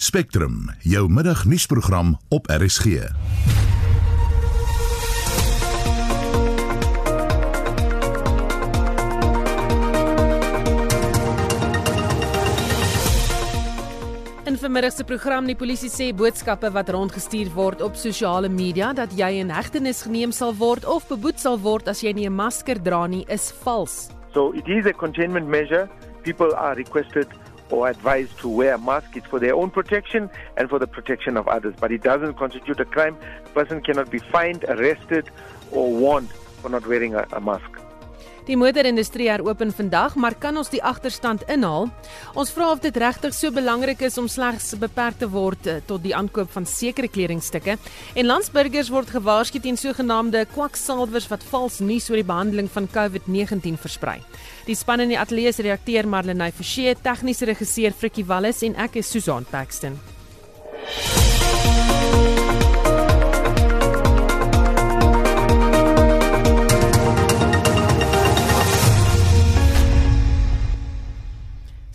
Spectrum, jou middagnuusprogram op RSG. In vermiddag se program die polisie sê boodskappe wat rondgestuur word op sosiale media dat jy in hegtenis geneem sal word of beboet sal word as jy nie 'n masker dra nie is vals. So it is a containment measure. People are requested or advised to wear a mask. It's for their own protection and for the protection of others. But it doesn't constitute a crime. A person cannot be fined, arrested, or warned for not wearing a, a mask. Die motorindustrie heropen vandag, maar kan ons die agterstand inhaal? Ons vra of dit regtig so belangrik is om slegs beperk te word eh, tot die aankoop van sekere kledingstukke. En landsburgers word gewaarsku teen sogenaamde kwaksalwers wat vals nuus oor die behandeling van COVID-19 versprei. Die span in die ateljee se reakteur Marlenae Forsie, tegniese regisseur Frikkie Wallis en ek is Susan Paxton.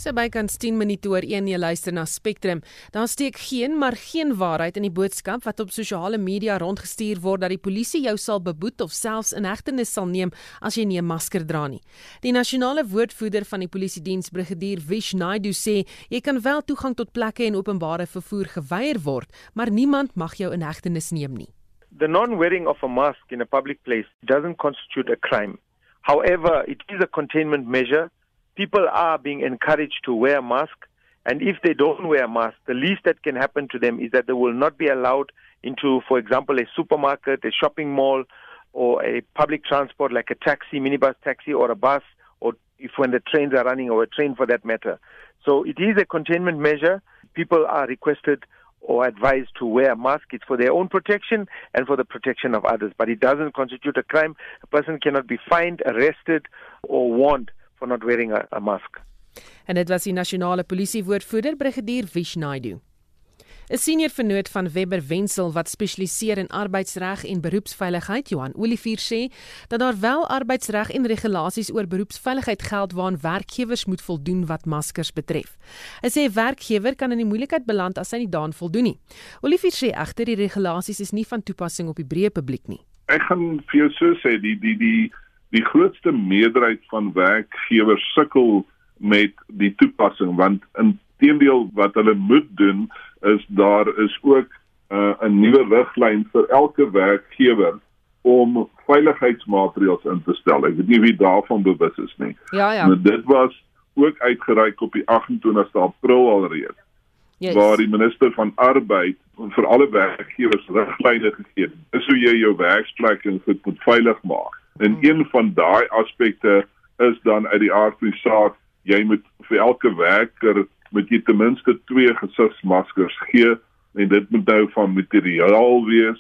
So bykans 10 minute oor 1 jy luister na Spectrum. Daar steek geen maar geen waarheid in die boodskap wat op sosiale media rondgestuur word dat die polisie jou sal beboet of selfs in hegtenis sal neem as jy nie 'n masker dra nie. Die nasionale woordvoerder van die polisiediens, brigadier Vish Naidu sê jy kan wel toegang tot plekke en openbare vervoer geweier word, maar niemand mag jou in hegtenis neem nie. The non-wearing of a mask in a public place doesn't constitute a crime. However, it is a containment measure people are being encouraged to wear a mask. And if they don't wear a mask, the least that can happen to them is that they will not be allowed into, for example, a supermarket, a shopping mall, or a public transport like a taxi, minibus taxi, or a bus, or if when the trains are running, or a train for that matter. So it is a containment measure. People are requested or advised to wear a mask. It's for their own protection and for the protection of others. But it doesn't constitute a crime. A person cannot be fined, arrested, or warned for not wearing a, a mask. En dit was die nasionale polisie woordvoerder brigadier Vish Naidu. 'n Senior vernoot van Webber Wensel wat spesialiseer in arbeidsreg en beroepsveiligheid, Johan Olivier sê dat daar wel arbeidsreg en regulasies oor beroepsveiligheid geld waaraan werkgewers moet voldoen wat maskers betref. Hy sê werkgewer kan in die moeilikheid beland as hy nie daaraan voldoen nie. Olivier sê egter die regulasies is nie van toepassing op die breë publiek nie. Ek gaan vir jou so sê die die die die grootste meerderheid van werkgewers sukkel met die toepassing want inteendeel wat hulle moet doen is daar is ook uh, 'n nuwe riglyn vir elke werkgewer om veiligheidsmaatreëls in te stel. Ek weet nie wie daarvan bewus is nie. Ja ja. Maar dit was ook uitgereik op die 28ste April alreeds. Yes. Waar die minister van arbeid vir alle werkgewers riglyne gegee het. Dis hoe jy jou werksplek en goed moet veilig maak. En een van daai aspekte is dan uit die aard van die saak, jy moet vir elke werker moet jy ten minste twee gesigsmaskers gee en dit moet nou van materiaal wees.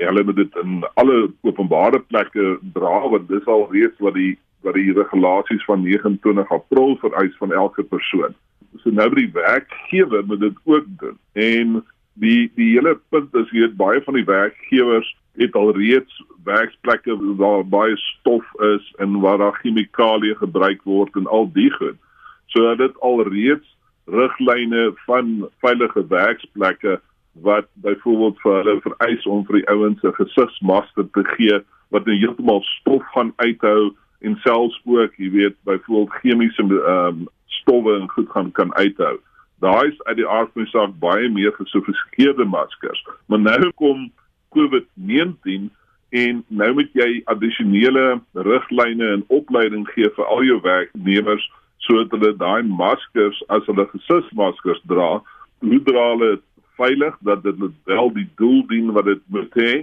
Hulle moet dit in alle openbare plekke dra want dis al reeds wat die wat die regulasies van 29 April vereis van elke persoon. So nou by die werkgewer moet dit ook doen. En die die hele punt is hier baie van die werkgewers het al reeds werksplekke waar baie stof is en waar daar chemikalieë gebruik word en al die goed. So dit al reeds riglyne van veilige werksplekke wat byvoorbeeld vir hulle vereis om vir die ouens 'n gesigsmasker te gee wat net heeltemal stof gaan uithou en selfs ook, jy weet, byvoorbeeld chemiese ehm um, stowwe en goed gaan kan uithou. Daai is uit die aard van die saak baie meer gesofistikeerde maskers. Maar nou kom COVID-19 en nou moet jy addisionele riglyne en opleiding gee vir al jou werknemers sodat hulle daai maskers as hulle gesigsmaskers dra, hoe dra hulle veilig dat dit wel die doel dien wat dit moet hê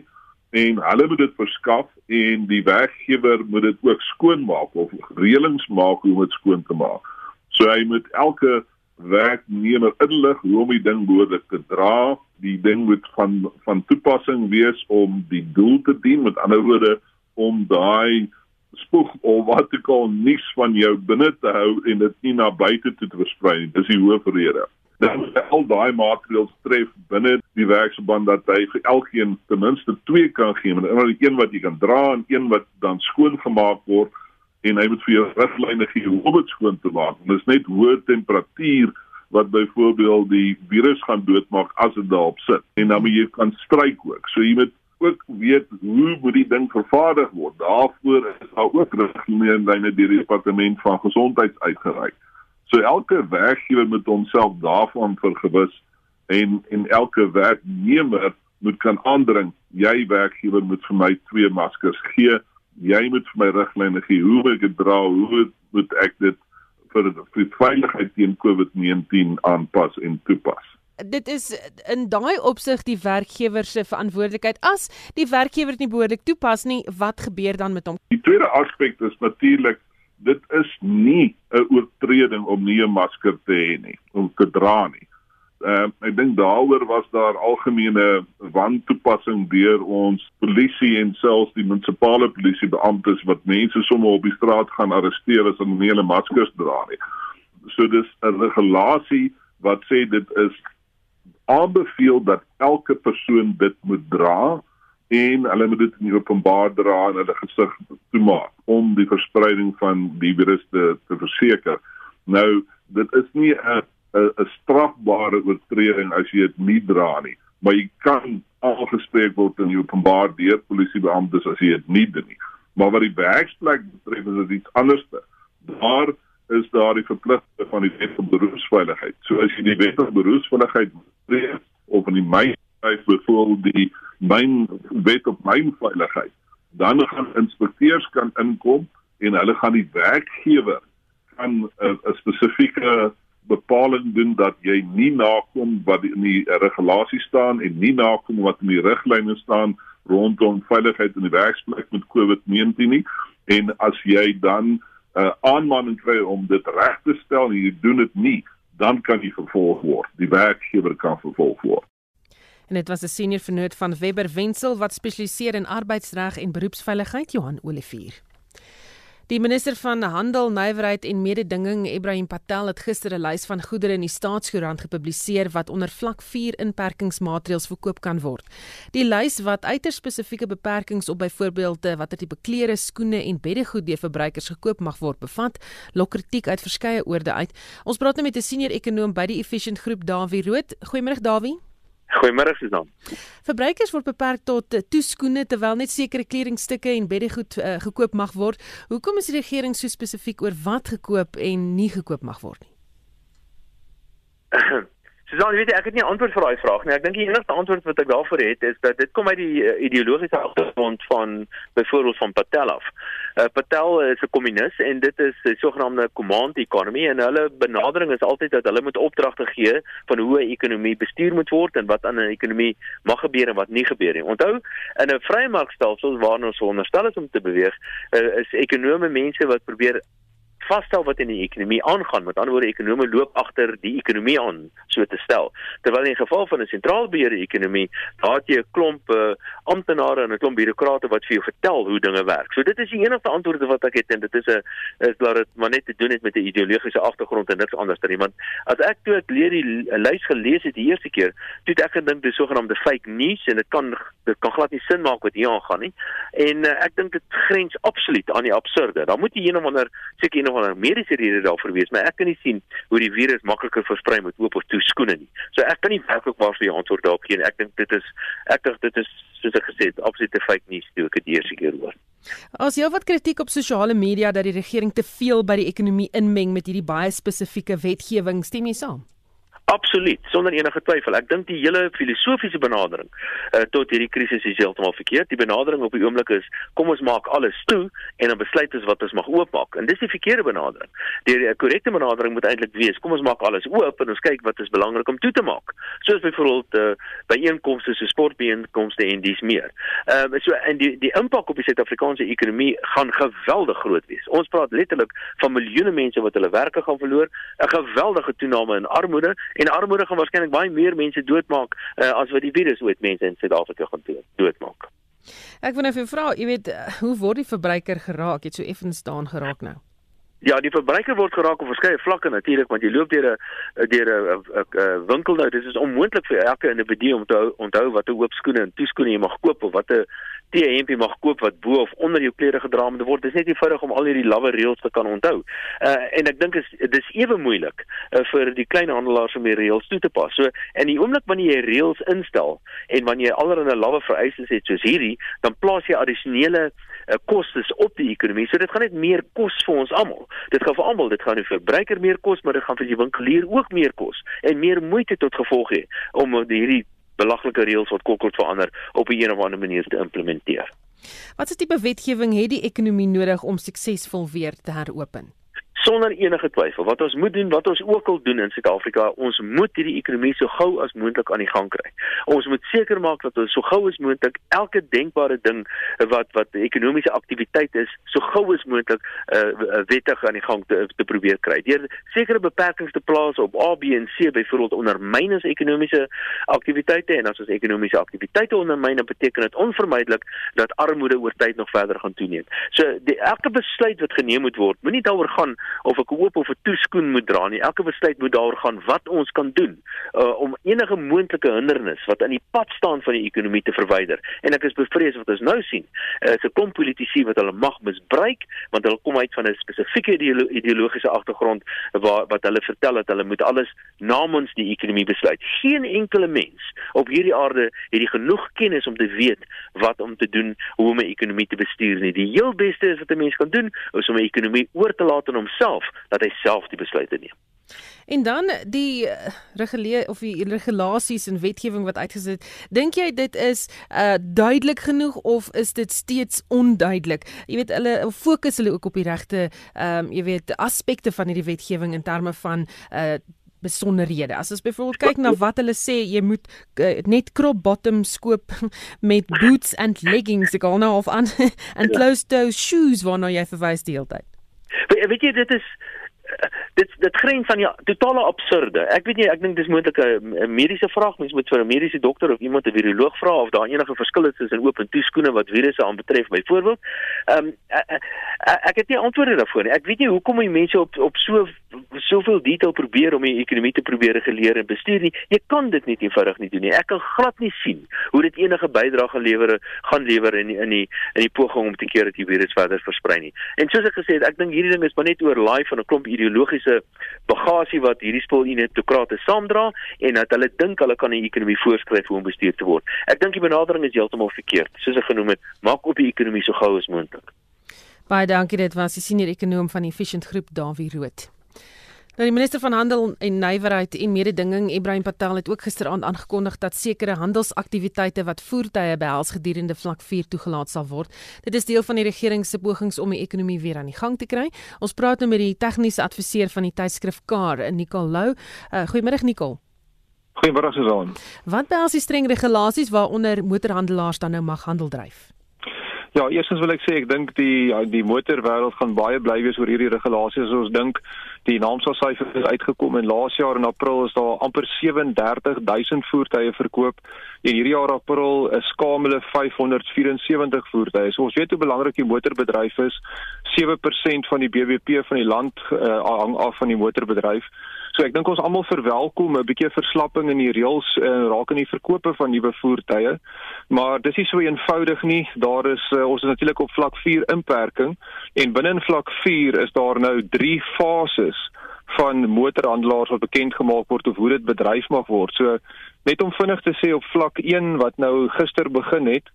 en hulle moet dit verskaf en die werkgewer moet dit ook skoonmaak of reëlings maak hoe om dit skoon te maak. So hy moet elke werknemer inlig hoe om die ding behoorlik te dra. Die ding moet van van toepassing wees om die doel te dien, met ander woorde om daai spoeg of wat ek al niks van jou binne te hou en dit nie na buite toe te versprei nie. Dis die hoofrede. Dan al daai maatreëls tref binne die werksverband dat hy vir elkeen ten minste twee kan gee, maar een wat jy kan dra en een wat dan skoon gemaak word en hy moet vir jou riglyne gee hoe om dit skoon te maak. Dit is net hoë temperatuur wat byvoorbeeld die virus gaan doodmaak as dit daarop sit en dan moet jy kan stryk ook. So jy moet ook weet hoe moet die ding vervaardig word. Daarvoor is daar ook riglyne deur die departement van gesondheid uitgereik. So elke werkgewer moet homself daarvan vergewis en en elke werknemer moet kan aandring jy werkgewer moet vir my twee maskers gee. Jy moet vir my riglyne gee hoe ek dit dra? Hoe moet ek dit vir die veiligheid teen COVID-19 aanpas en toepas? dit is in daai opsig die werkgewer se verantwoordelikheid as die werkgewer dit nie behoorlik toepas nie wat gebeur dan met hom die tweede aspek is natuurlik dit is nie 'n oortreding om nie 'n masker te hê nie om te dra nie uh, ek dink daaroor was daar algemene wantoepassing deur ons polisie en selfs die munisipale polisiebeamptes wat mense sommer op die straat gaan arresteer as hulle nie hulle maskers dra nie. So dis 'n regulasie wat sê dit is aanbeveel dat elke persoon dit moet dra en hulle moet dit in openbaar dra en hulle gesig toemaak om die verspreiding van die virus te, te verseker. Nou dit is nie 'n 'n strafbare oortreding as jy dit nie dra nie, maar jy kan aangespreek word in die openbaar deur polisiebeamptes as jy dit nie doen nie. Maar wat die werksplek betref is dit iets anders. Daar is daar die verpligting van die wet op beroepsveiligheid. So as jy die wet op beroepsveiligheid breek of in die myn byvoorbeeld die myn wet op mynveiligheid, dan gaan inspekteurs kan inkom en hulle gaan die werkgewer kan 'n spesifieke bepaling doen dat jy nie nakom wat in die regulasie staan en nie nakom wat in die riglyne staan rondom veiligheid in die werksplek met COVID-19 nie en as jy dan 'n uh, aanmaning kry om dit reg te stel en jy doen dit nie, dan kan jy vervolg word. Die werkgewer kan vervolg word. En dit was 'n senior vernoot van Webber Wenzel wat spesialiseer in arbeidsreg en beroepsveiligheid, Johan Olivier. Die minister van Handel, Nywerheid en Mededinging, Ibrahim Patel, het gister 'n lys van goedere in die staatskoerant gepubliseer wat onder vlak 4 inperkingsmaatreëls verkoop kan word. Die lys wat uiters spesifieke beperkings op byvoorbeeld eh, watter tipe klere, skoene en beddegoed deur verbruikers gekoop mag word, bevat, lok kritiek uit verskeie oorde uit. Ons praat nou met 'n senior ekonom by die Efficient Groep, Dawie Rood. Goeiemôre Dawie. Goeiemôre Susan. Verbruikers word beperk tot uh, toeskoene terwyl net sekere kledingstukke en beddegoed uh, gekoop mag word. Hoekom is die regering so spesifiek oor wat gekoop en nie gekoop mag word nie? Susan, weet jy, ek het nie 'n antwoord vir daai vraag nie. Ek dink die enigste antwoord wat ek daarvoor het is dat dit kom uit die uh, ideologiese agtergrond van byvoorbeeld van Patel af. Uh, Patel is 'n kommunis en dit is 'n sogenaamde command economy en hulle benadering is altyd dat hulle moet opdragte gee van hoe 'n ekonomie bestuur moet word en wat aan 'n ekonomie mag gebeur en wat nie gebeur nie. Onthou, in 'n vrye markstelsel waarna ons veronderstel is om te beweeg, uh, is ekonome mense wat probeer vasstel wat in die ekonomie aangaan. Met ander woorde, ekonome loop agter die ekonomie aan, so te stel. Terwyl in geval van 'n sentraalbeheerde ekonomie, daar het jy 'n klomp uh, amptenare en 'n klomp bureaukrate wat vir jou vertel hoe dinge werk. So dit is die enigste antwoorde wat ek het en dit is 'n is dat dit maar net te doen het met 'n ideologiese agtergrond en niks anders nie. Want as ek toe ek leer die lys gelees het die eerste keer, toe ek gedink dis sogenaamde fake news en dit kan dit kan glad nie sin maak wat hier aangaan nie. En uh, ek dink dit grens absoluut aan die absurde. Daar moet jy een of ander seker of ander mediese rede daarvoor wees, maar ek kan nie sien hoe die virus makliker versprei met oop of toe skoene nie. So ek kan nie werklik waar vir die antwoord daarop gee nie. Ek dink dit is ek dink dit is soos ek gesê het, absolute fake news toe ek dit eers keer hoor. As jy wat kritiek op sosiale media dat die regering te veel by die ekonomie inmeng met hierdie baie spesifieke wetgewing, stem jy saam? Absoluut, sonder enige twyfel. Ek dink die hele filosofiese benadering uh, tot hierdie krisis is heeltemal verkeerd. Die benadering op die oomblik is kom ons maak alles toe en dan besluit ons wat ons mag oopmaak. En dis die verkeerde benadering. Die korrekte benadering moet eintlik wees kom ons maak alles oop en ons kyk wat is belangrik om toe te maak. Soos byvoorbeeld uh, by inkomste so sportbeenkomste en dis meer. Ehm uh, so en die die impak op die Suid-Afrikaanse ekonomie gaan geweldig groot wees. Ons praat letterlik van miljoene mense wat hulle werke gaan verloor, 'n geweldige toename in armoede en armoede gaan waarskynlik baie meer mense doodmaak uh, as wat die virus ooit mense in Suid-Afrika gaan doodmaak. Ek wil net vir vra, jy weet, uh, hoe word die verbruiker geraak? Het so effens staan geraak nou. Ja, die verbruiker word geraak op verskeie vlakke natuurlik, want jy loop deur 'n deur 'n winkel nou, dit is onmoontlik vir elke individu om te onthou watter oop skoene en toeskoene jy mag koop of watter T-hempie mag koop wat bo of onder jou klere gedra moet word. Dis net eenvoudig om al hierdie lawwe reëls te kan onthou. Uh en ek dink is dis ewe moeilik uh, vir die klein handelaars om die reëls toe te pas. So in die oomblik wanneer jy reëls instel en wanneer jy allerlei lawwe vereistes het soos hierdie, dan plaas jy addisionele uh, kostes op die ekonomie. So dit gaan net meer kos vir ons almal. Dit gaan vir almal, dit gaan nie vir verbruiker meer kos, maar dit gaan vir die winkelier ook meer kos en meer moeite tot gevolg hê om hierdie belaglike reëls wat kort verander op 'n een of ander manier te implementeer. Wat is die tipe wetgewing het die ekonomie nodig om suksesvol weer te heropen? Sonder enige twyfel. Wat ons moet doen wat ons ook al doen in Suid-Afrika ons moet hierdie ekonomie so gou as moontlik aan die gang kry. Ons moet seker maak dat ons so gou as moontlik elke denkbare ding wat wat ekonomiese aktiwiteit is so gou as moontlik uh, wettig aan die gang te, te probeer kry. Deur sekere beperkings te plaas op A B en C byvoorbeeld ondermyn ons ekonomiese aktiwiteite en as ons ekonomiese aktiwiteite ondermyn dan beteken dit onvermydelik dat armoede oor tyd nog verder gaan toeneem. So die elke besluit wat geneem moet word moenie daaroor gaan of ek hoop of 'n toeskoen moet dra nie. Elke besluit moet daaroor gaan wat ons kan doen uh, om enige moontlike hindernis wat aan die pad staan van die ekonomie te verwyder. En ek is bevrees wat ons nou sien, uh, is 'n klomp politici wat hulle mag misbruik want hulle kom uit van 'n spesifieke ideolo ideologiese agtergrond waar wat hulle vertel dat hulle moet alles namens die ekonomie besluit. Geen enkele mens op hierdie aarde het die genoeg kennis om te weet wat om te doen hoe om 'n ekonomie te bestuur nie. Die heel beste is wat 'n mens kan doen is om 'n ekonomie oor te laat aan homself self dat hy self die besluite neem. En dan die eh, reguleer of die regulasies en wetgewing wat uitgesit. Dink jy dit is uh duidelik genoeg of is dit steeds onduidelik? Jy weet hulle fokus hulle ook op die regte ehm um, jy weet aspekte van hierdie wetgewing in terme van uh besonderhede. As ons byvoorbeeld kyk na wat hulle sê, jy moet uh, net crop bottom skoop met boots and leggings, ek al nou of aan and ja. closed toe shoes waarna jy verwys die hele tyd. We, weet jy dit is dit dit grens aan die totale absurde. Ek weet nie, ek dink dis moontlik 'n mediese vraag, mens moet vir 'n mediese dokter of iemand 'n viroloog vra of daar enige verskil is tussen oop en toe skoene wat virusse aanbetref byvoorbeeld. Ehm um, ek het nie antwoorde daarvoor nie. Ek weet nie hoekom die mense op op so soveel detail probeer om die ekonomie te probeer reguleer en bestuur nie. Jy kan dit nie eenvoudig nie doen nie. Ek kan glad nie sien hoe dit enige bydrae gaan lewer gaan lewer in in die in die poging om te keer dat die virus verder versprei nie. En soos ek gesê het, ek dink hierdie ding is maar net oor live van 'n klomp ideologiese bagasie wat hierdie spoelinetokrate saamdra en dat hulle dink hulle kan die ekonomie voorskryf hoe om bestuur te word. Ek dink die benadering is heeltemal verkeerd. Soos ek genoem het, maak op die ekonomie so gou as moontlik. Baie dankie dit was die senior ekonom van Efficient Groep Dawie Rood. Nou die minister van Handel en Nywerheid en Mededinging, Ibrahim Patel, het ook gisteraand aangekondig dat sekere handelsaktiwiteite wat voertuie behels gedurende vlak 4 toegelaat sal word. Dit is deel van die regering se pogings om die ekonomie weer aan die gang te kry. Ons praat nou met die tegniese adviseur van die tydskrif Car, Nicole Lou. Uh, Goeiemôre Nicole. Goeiemôre Susan. Wat behels die streng regulasies waaronder motorhandelaars dan nou mag handel dryf? Ja, eerstens wil ek sê ek dink die die motorwêreld gaan baie bly wees oor hierdie regulasies. Ons dink die naamsaalsyfer is uitgekom en laas jaar in April is daar amper 37000 voertuie verkoop en hierdie jaar April is skamele 574 voertuie. So ons weet hoe belangrik die motorbedryf is. 7% van die BBP van die land uh, hang af van die motorbedryf. So ek dink ons almal verwelkom 'n bietjie verslapping in die reëls uh, in die verkope van nuwe voertuie. Maar dis nie so eenvoudig nie. Daar is uh, ons is natuurlik op vlak 4 inperking en binne in vlak 4 is daar nou 3 fases van motorhandelaars wat bekend gemaak word of hoe dit bedryf mag word. So net om vinnig te sê op vlak 1 wat nou gister begin het,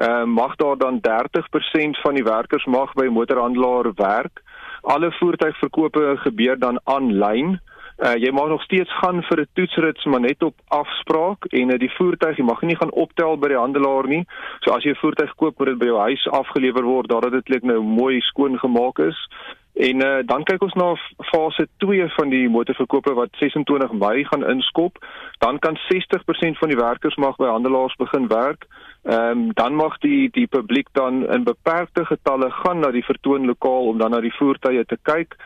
uh, mag daar dan 30% van die werkers mag by motorhandelaar werk. Alle voertuigverkope gebeur dan aanlyn. Uh, jy mag nog steeds gaan vir 'n toetsrit, maar net op afspraak en uh, die voertuig jy mag nie gaan optel by die handelaar nie. So as jy 'n voertuig koop, moet dit by jou huis afgelewer word, daar dat dit net nou mooi skoon gemaak is. En uh, dan kyk ons na fase 2 van die motorverkope wat 26 Mei gaan inskop. Dan kan 60% van die werkers mag by handelaars begin werk. Ehm um, dan mag die die publiek dan in beperkte getalle gaan na die vertoonlokaal om dan na die voertuie te kyk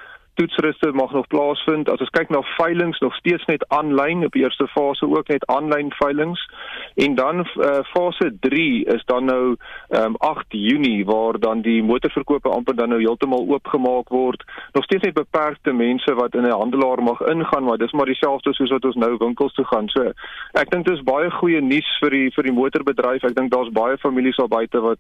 toetsriste mag nog plaasvind. As ons kyk na veilinge nog steeds net aanlyn op die eerste fase ook net aanlyn veilinge En dan uh, fase 3 is dan nou um, 8 Junie waar dan die motorverkope amper dan nou heeltemal oopgemaak word. Nog steeds net beperkte mense wat in 'n handelaar mag ingaan, maar dis maar dieselfde soos wat ons nou winkels toe gaan. So ek dink dis baie goeie nuus vir die vir die motorbedryf. Ek dink daar's baie families al buite wat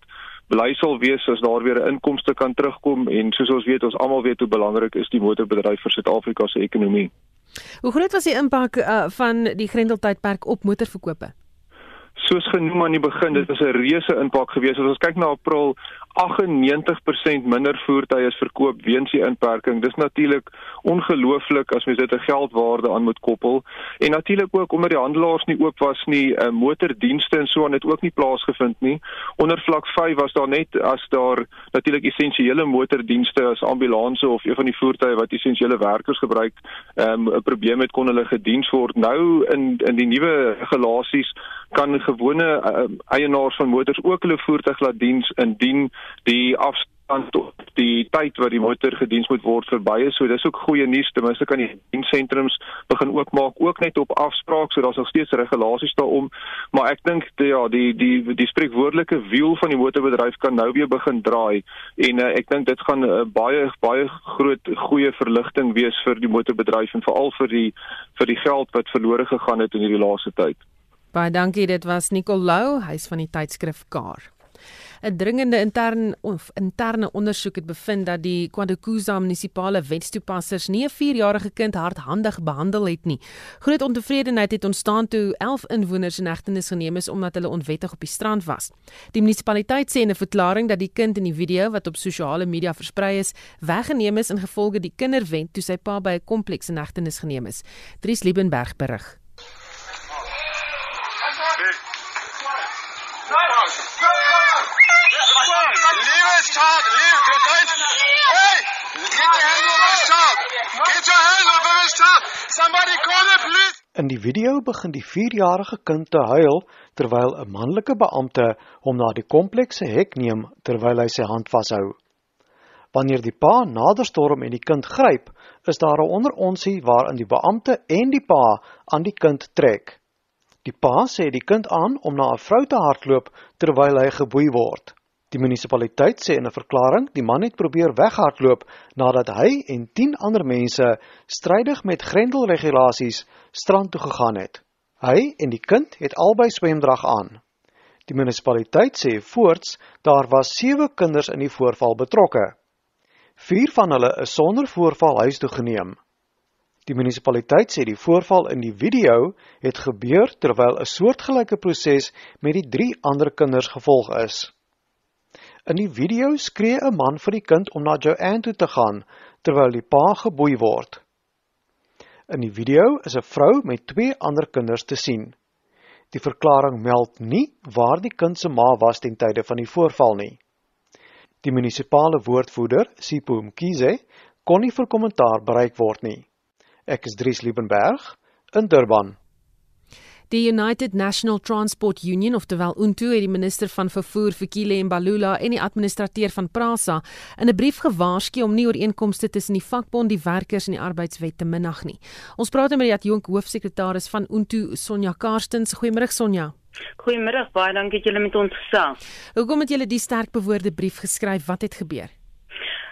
bly sal wees as daar weer 'n inkomste kan terugkom en soos ons weet, ons almal weet hoe belangrik is die motorbedryf vir Suid-Afrika se ekonomie. Hoe groot was die impak uh, van die Grendeltydperk op motorverkope? Soos genoem aan die begin, dit was 'n reuse impak geweest. As ons kyk na April, 98% minder voertuie is verkoop weens die inperking. Dis natuurlik ongelooflik as mens dit 'n geldwaarde aan moet koppel. En natuurlik ook omdat die handelaars nie oop was nie, uh, motordienste en so aan het ook nie plaasgevind nie. Onder vlak 5 was daar net as daar natuurlik essensiële motordienste as ambulanse of een van die voertuie wat essensiële werkers gebruik, ehm, 'n um, probleem het kon hulle gediens word. Nou in in die nuwe regulasies kan gewone uh, eienaars van motors ook hulle voertuig laat diens indien die afstand tot die tyd wat die motor gediens moet word verby is. So dis ook goeie nuus. Ten minste kan die diensentrums begin oopmaak ook net op afspraak, so daar's nog steeds regulasies daaroor. Maar ek dink ja, die die die spreekwoordelike wiel van die motorbedryf kan nou weer begin draai en uh, ek dink dit gaan 'n uh, baie baie groot goeie verligting wees vir die motorbedryf en veral vir die vir die geld wat verlore gegaan het in hierdie laaste tyd. Baie dankie, dit was Nicole Lou, hy's van die tydskrif Kar. 'n dringende intern of interne ondersoek het bevind dat die KwaDokuza munisipale wetstoepassers nie 'n 4-jarige kind hardhandig behandel het nie. Groot ontevredenheid het ontstaan toe 11 inwoners in hegtenis geneem is omdat hulle onwettig op die strand was. Die munisipaliteit sê in 'n verklaring dat die kind in die video wat op sosiale media versprei is, weggeneem is ingevolge die kinderwet toe sy pa by 'n kompleks in hegtenis geneem is. Dries Liebenberg berig. This child. Leave. Get right. Hey, get your hands off this child. Get your hands off of this child. Somebody call the police. In die video begin die 4-jarige kind te huil terwyl 'n manlike beampte hom na die komplekse hek neem terwyl hy sy hand vashou. Wanneer die pa naderstorm en die kind gryp, is daar 'n onderonsie waarin die beampte en die pa aan die kind trek. Die pa sê die kind aan om na 'n vrou te hardloop terwyl hy geboei word. Die munisipaliteit sê in 'n verklaring die man het probeer weghardloop nadat hy en 10 ander mense strydig met grendelregulasies strand toe gegaan het. Hy en die kind het albei swemdrag aan. Die munisipaliteit sê voorts daar was 7 kinders in die voorval betrokke. 4 van hulle is sonder voorval huis toe geneem. Die munisipaliteit sê die voorval in die video het gebeur terwyl 'n soortgelyke proses met die 3 ander kinders gevolg is. In die video skree 'n man vir die kind om na Joanne toe te gaan terwyl die pa geboei word. In die video is 'n vrou met twee ander kinders te sien. Die verklaring meld nie waar die kind se ma was ten tye van die voorval nie. Die munisipale woordvoerder, Sipho Mkhize, kon nie vir kommentaar bereik word nie. Ek is Dries Liebenberg in Durban. Die United National Transport Union of terwyl Untu het die minister van vervoer Fikile Mbalula en die administrateur van Prasa in 'n brief gewaarsku om nie ooreenkomste tussen die vakbond, die werkers en die arbeidswet te minag nie. Ons praat met die adjunk hoofsekretaris van Untu, Sonja Karstens. Goeiemôre Sonja. Goeiemôre, baie dankie dat julle met ons gesels. Hoekom het julle die sterk bewoorde brief geskryf? Wat het gebeur?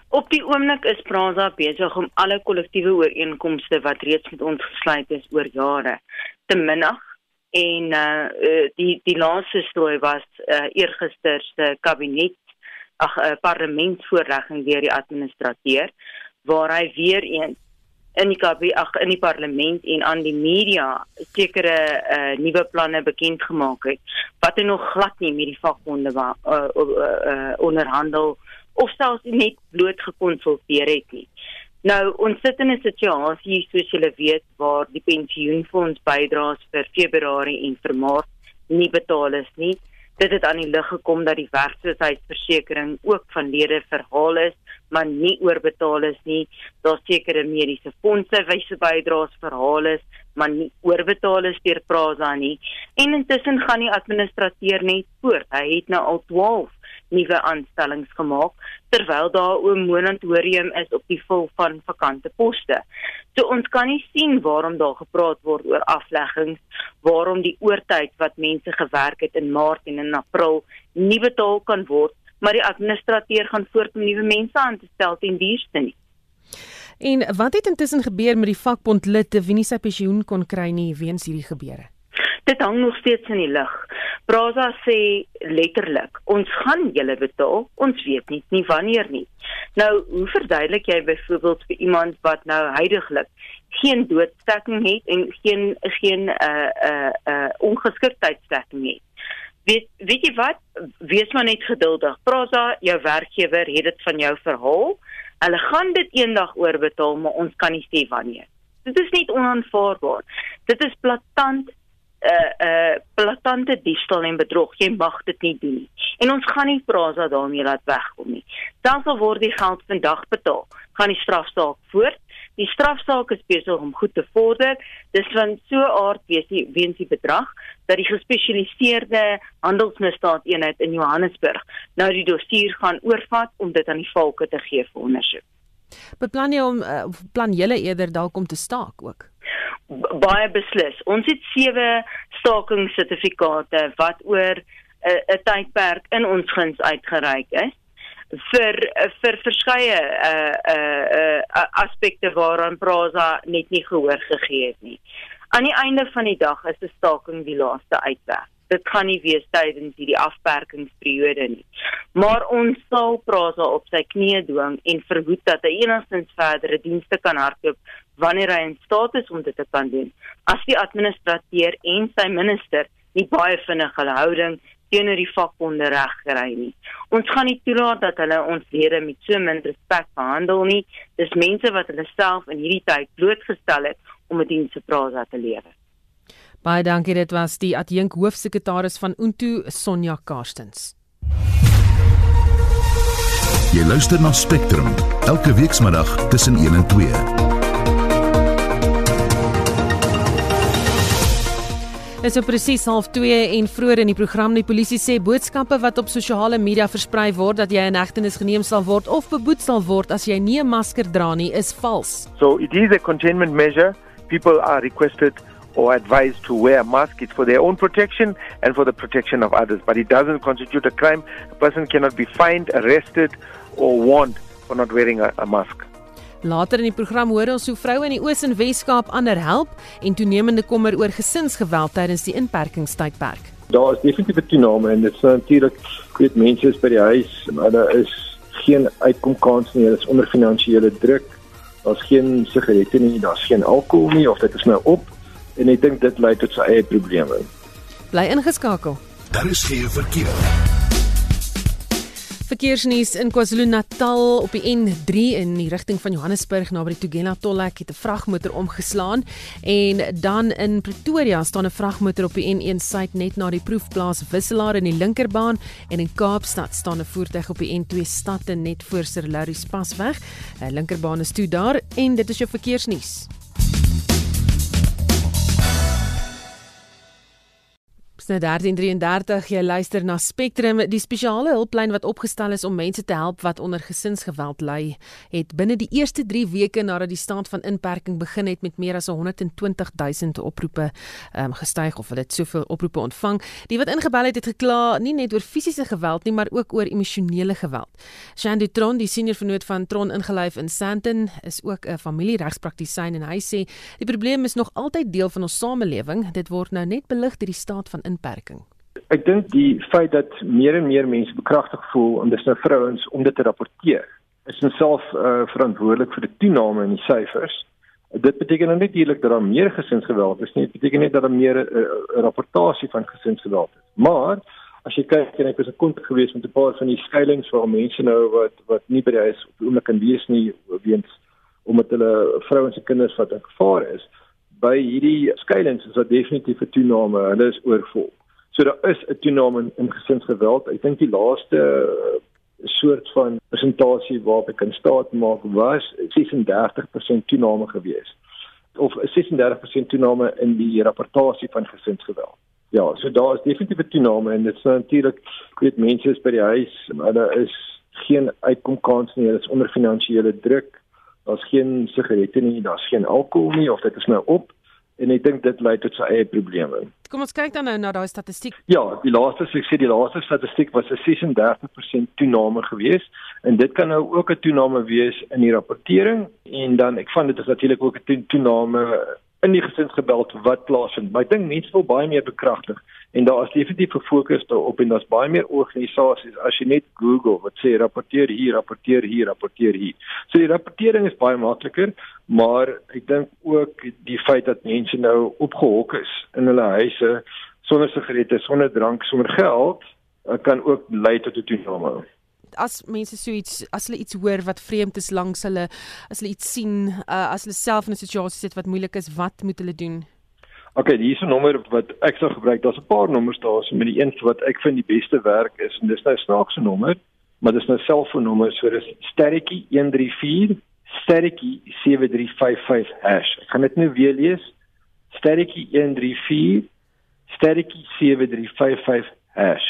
Op die oomblik is Prasa besig om alle kollektiewe ooreenkomste wat reeds met ons gesluit is oor jare te minag en uh die die laaste storie was uh eergister se kabinet ag uh, parlementsvoorlegging deur die administrateur waar hy weer een in die kabinet ag in die parlement en aan die media sekere uh nuwe planne bekend gemaak het wat hy nog glad nie met die vakbonde uh, uh, uh onderhandel of selfs net bloot gekonsulteer het nie. Nou, ons sit in 'n situasie soos julle weet waar die pensioenfonds bydraes vir Februarie en vir Maart nie betaal is nie. Dit het aan die lig gekom dat die werkloosheidsversekering ook van lede verhaal is, maar nie oorbetaal is nie. Daar sekere mediese fondse wyse bydraes verhaal is, maar nie oorbetaal is deur Prasa nie. En intussen gaan die administrateur net voort. Hy het nou al 12 nuwe aanstellings gemaak terwyl daar 'n moratorium is op die vul van vakante poste. So ons kan nie sien waarom daar gepraat word oor afleggings, waarom die oortyd wat mense gewerk het in Maart en in April nie betaal kan word, maar die administrateur gaan voort om nuwe mense aan te stel ten duurste nie. En wat het intussen gebeur met die vakbond lid wie nie sy pensioen kon kry nie weens hierdie gebeure? Dit hang nog steeds in die lug. Praza sê letterlik, ons gaan julle betaal, ons weet nie nie wanneer nie. Nou, hoe verduidelik jy byvoorbeeld vir iemand wat nou heidaglik geen doodstekking het en geen geen uh, 'n uh, 'n uh, ongeskiktheidstekking het? Weet weet jy wat? Wees maar net geduldig. Praza, jou werkgewer het dit van jou verhaal. Hulle gaan dit eendag oorbetaal, maar ons kan nie sê wanneer. Dit is nie onaanvaarbaar. Dit is platant uh, uh, platante diefstal en bedrog. Jy mag dit nie doen nie. En ons gaan nie Prasa daarmee laat wegkom nie. Dan sal word die geld vandag betaal. Gaan die strafsaak voort. Die strafsaak is besig om goed te vorder. Dis van so aard wees die weens die bedrag dat die gespesialiseerde handelsmisdaadeenheid in Johannesburg nou die dossier gaan oorvat om dit aan die volke te gee vir ondersoek. Beplan jy om uh, plan julle eerder dalk om te staak ook? Baie beslis. Ons het sewe stakingssertifikate wat oor 'n uh, tydperk in ons guns uitgereik is vir vir verskeie uh uh, uh aspekte waaraan Praza net nie gehoor gegee het nie. Aan die einde van die dag is 'n staking die laaste uitweg. Dit kan nie wees tydens hierdie afperkingsperiode nie. Maar ons sal Praza op sy knieë dwing en verhoed dat hy enigstens verdere dienste kan hardloop wanneer hy in staat is om dit te kan doen. As die administrateur en sy minister nie baie vinnig hulle houding teenoor die vakbonde reg kry nie. Ons gaan nie toelaat dat hulle ons lede met so min respek behandel nie. Dis mense wat hulle self in hierdie tyd blootgestel het om 'n diens te praat te lewe. Baie dankie dit was die adjunk hoofsekretaris van Untu Sonja Karstens. Jy luister na Spectrum elke weekmiddag tussen 1 en 2. Dit is so presies half 2 en vroeër in die program die polisie sê boodskappe wat op sosiale media versprei word dat jy in hegtenis geneem sal word of beboet sal word as jy nie 'n masker dra nie is vals. So it is a containment measure. People are requested or advised to wear a mask. It's for their own protection and for the protection of others. But it doesn't constitute a crime. A person cannot be fined, arrested or warned for not wearing a, a mask. Later in die program hoor ons hoe vroue in die Oos en Wes-Kaap ander help en toenemende kommer oor gesinsgeweld tydens die inperkingstydperk. Daar is definitief 'n toename en dit is natuurlik weet mense is by die huis, maar daar is geen uitkomkans nie, hulle is onder finansiële druk. Daar's geen sigarette nie, daar's geen alkohol nie of dit is nou op en ek dink dit lei tot sy eie probleme. Bly ingeskakel. Daar is geen verkeer. Verkeersnuus in KwaZulu-Natal op die N3 in die rigting van Johannesburg naby die Tugela tolhek het 'n vragmotor omgeslaan en dan in Pretoria staan 'n vragmotor op die N1 suid net na die proefplaas Wisselaar in die linkerbaan en in Kaapstad staan 'n voertuig op die N2 stad net voor Sir Larry Spasweg. 'n Linkerbaan is toe daar en dit is jou verkeersnuus. Nou 1333 jy luister na Spectrum die spesiale hulplyn wat opgestel is om mense te help wat onder gesinsgeweld ly. Het binne die eerste 3 weke nadat die staat van inperking begin het met meer as 120 000 oproepe um, gestyg of hulle het soveel oproepe ontvang. Die wat ingebel het het gekla nie net oor fisiese geweld nie maar ook oor emosionele geweld. Shandy Tron die senior vernoot van Tron ingelyf in Sandton is ook 'n familieregspraktisyn en hy sê die probleem is nog altyd deel van ons samelewing. Dit word nou net belig deur die staat van inperking? Ek dink die feit dat meer en meer mense bekragtig voel en dis nou vrouens om dit te rapporteer is self uh, verantwoordelik vir die toename in die syfers. Dit beteken nou net eerlik dat daar meer gesinsgeweld is nie. Dit beteken net dat daar meer 'n uh, uh, rapportasie van gesinsgeweld is. Maar as jy kyk en ek was 'n kont gewees met 'n paar van die skuilings waar mense nou wat wat nie by die huis op die oomblik kan wees nie weens omdat hulle vrouens en kinders wat in gevaar is by hierdie skuilings is daar definitief 'n toename. Hulle is oorvol. So daar is 'n toename in, in gesinsgeweld. Ek dink die laaste uh, soort van presentasie waarop ek kan staat maak was 36% toename gewees of 36% toename in die rapportasie van gesinsgeweld. Ja, so daar is definitief 'n toename en dit is natuurlik weet mense is by die huis, hulle is geen uitkomkans nie, hulle is onder finansiële druk. Daar's geen sigarette nie, daar's geen alkohol nie of dit is nou op en ek dink dit lei tot sy eie probleme. Kom ons kyk dan nou na daai statistiek. Ja, die laaste ek sê die laaste statistiek was 'n 36% toename gewees en dit kan nou ook 'n toename wees in die rapportering en dan ek van dit is natuurlik ook 'n toename in die gesinsgebeld wat plaasvind. Maar ek dink mense wil baie meer bekragtig en daar is definitief gefokus daarop en daar's baie meer organisasies as jy net Google wat sê rapporteer hier, rapporteer hier, rapporteer hier. So die rapportering is baie makliker, maar ek dink ook die feit dat mense nou opgehok is in hulle huise sonder sigarette, sonder drank, sonder geld, eh, kan ook lei tot 'n toename as mense so iets as hulle iets hoor wat vreemd is langs hulle as hulle iets sien uh, as hulle self in 'n situasie sit wat moeilik is wat moet hulle doen OK, hier is 'n nommer wat ek sou gebruik. Daar's 'n paar nommers daar, so met die een wat ek vind die beste werk is en dis nou snaakse nommer, maar dis nou selfoonnommer, so dis sterretjie 134 sterretjie 7355 hash. Ek gaan dit nou weer lees. Sterretjie 134 sterretjie 7355 hash.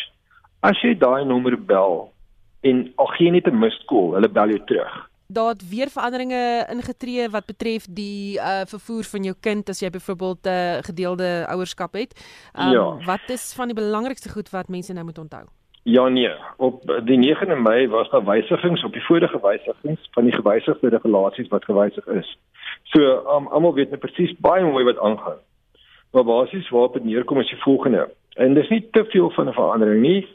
As jy daai nommer bel en al gee net 'n call, hulle bel jou terug daar het weer veranderinge ingetree wat betref die uh vervoer van jou kind as jy byvoorbeeld 'n uh, gedeelde ouerskap het. Um, ja. Wat is van die belangrikste goed wat mense nou moet onthou? Ja nee, op die 9de Mei was daar wysigings op die vorige wysigings van die gewysigde regulasies wat gewysig is. So um, almal weet net nou presies baie mooi wat aangaan. Maar basies waarop dit neerkom is die volgende. En dis nie te veel van 'n verandering nie.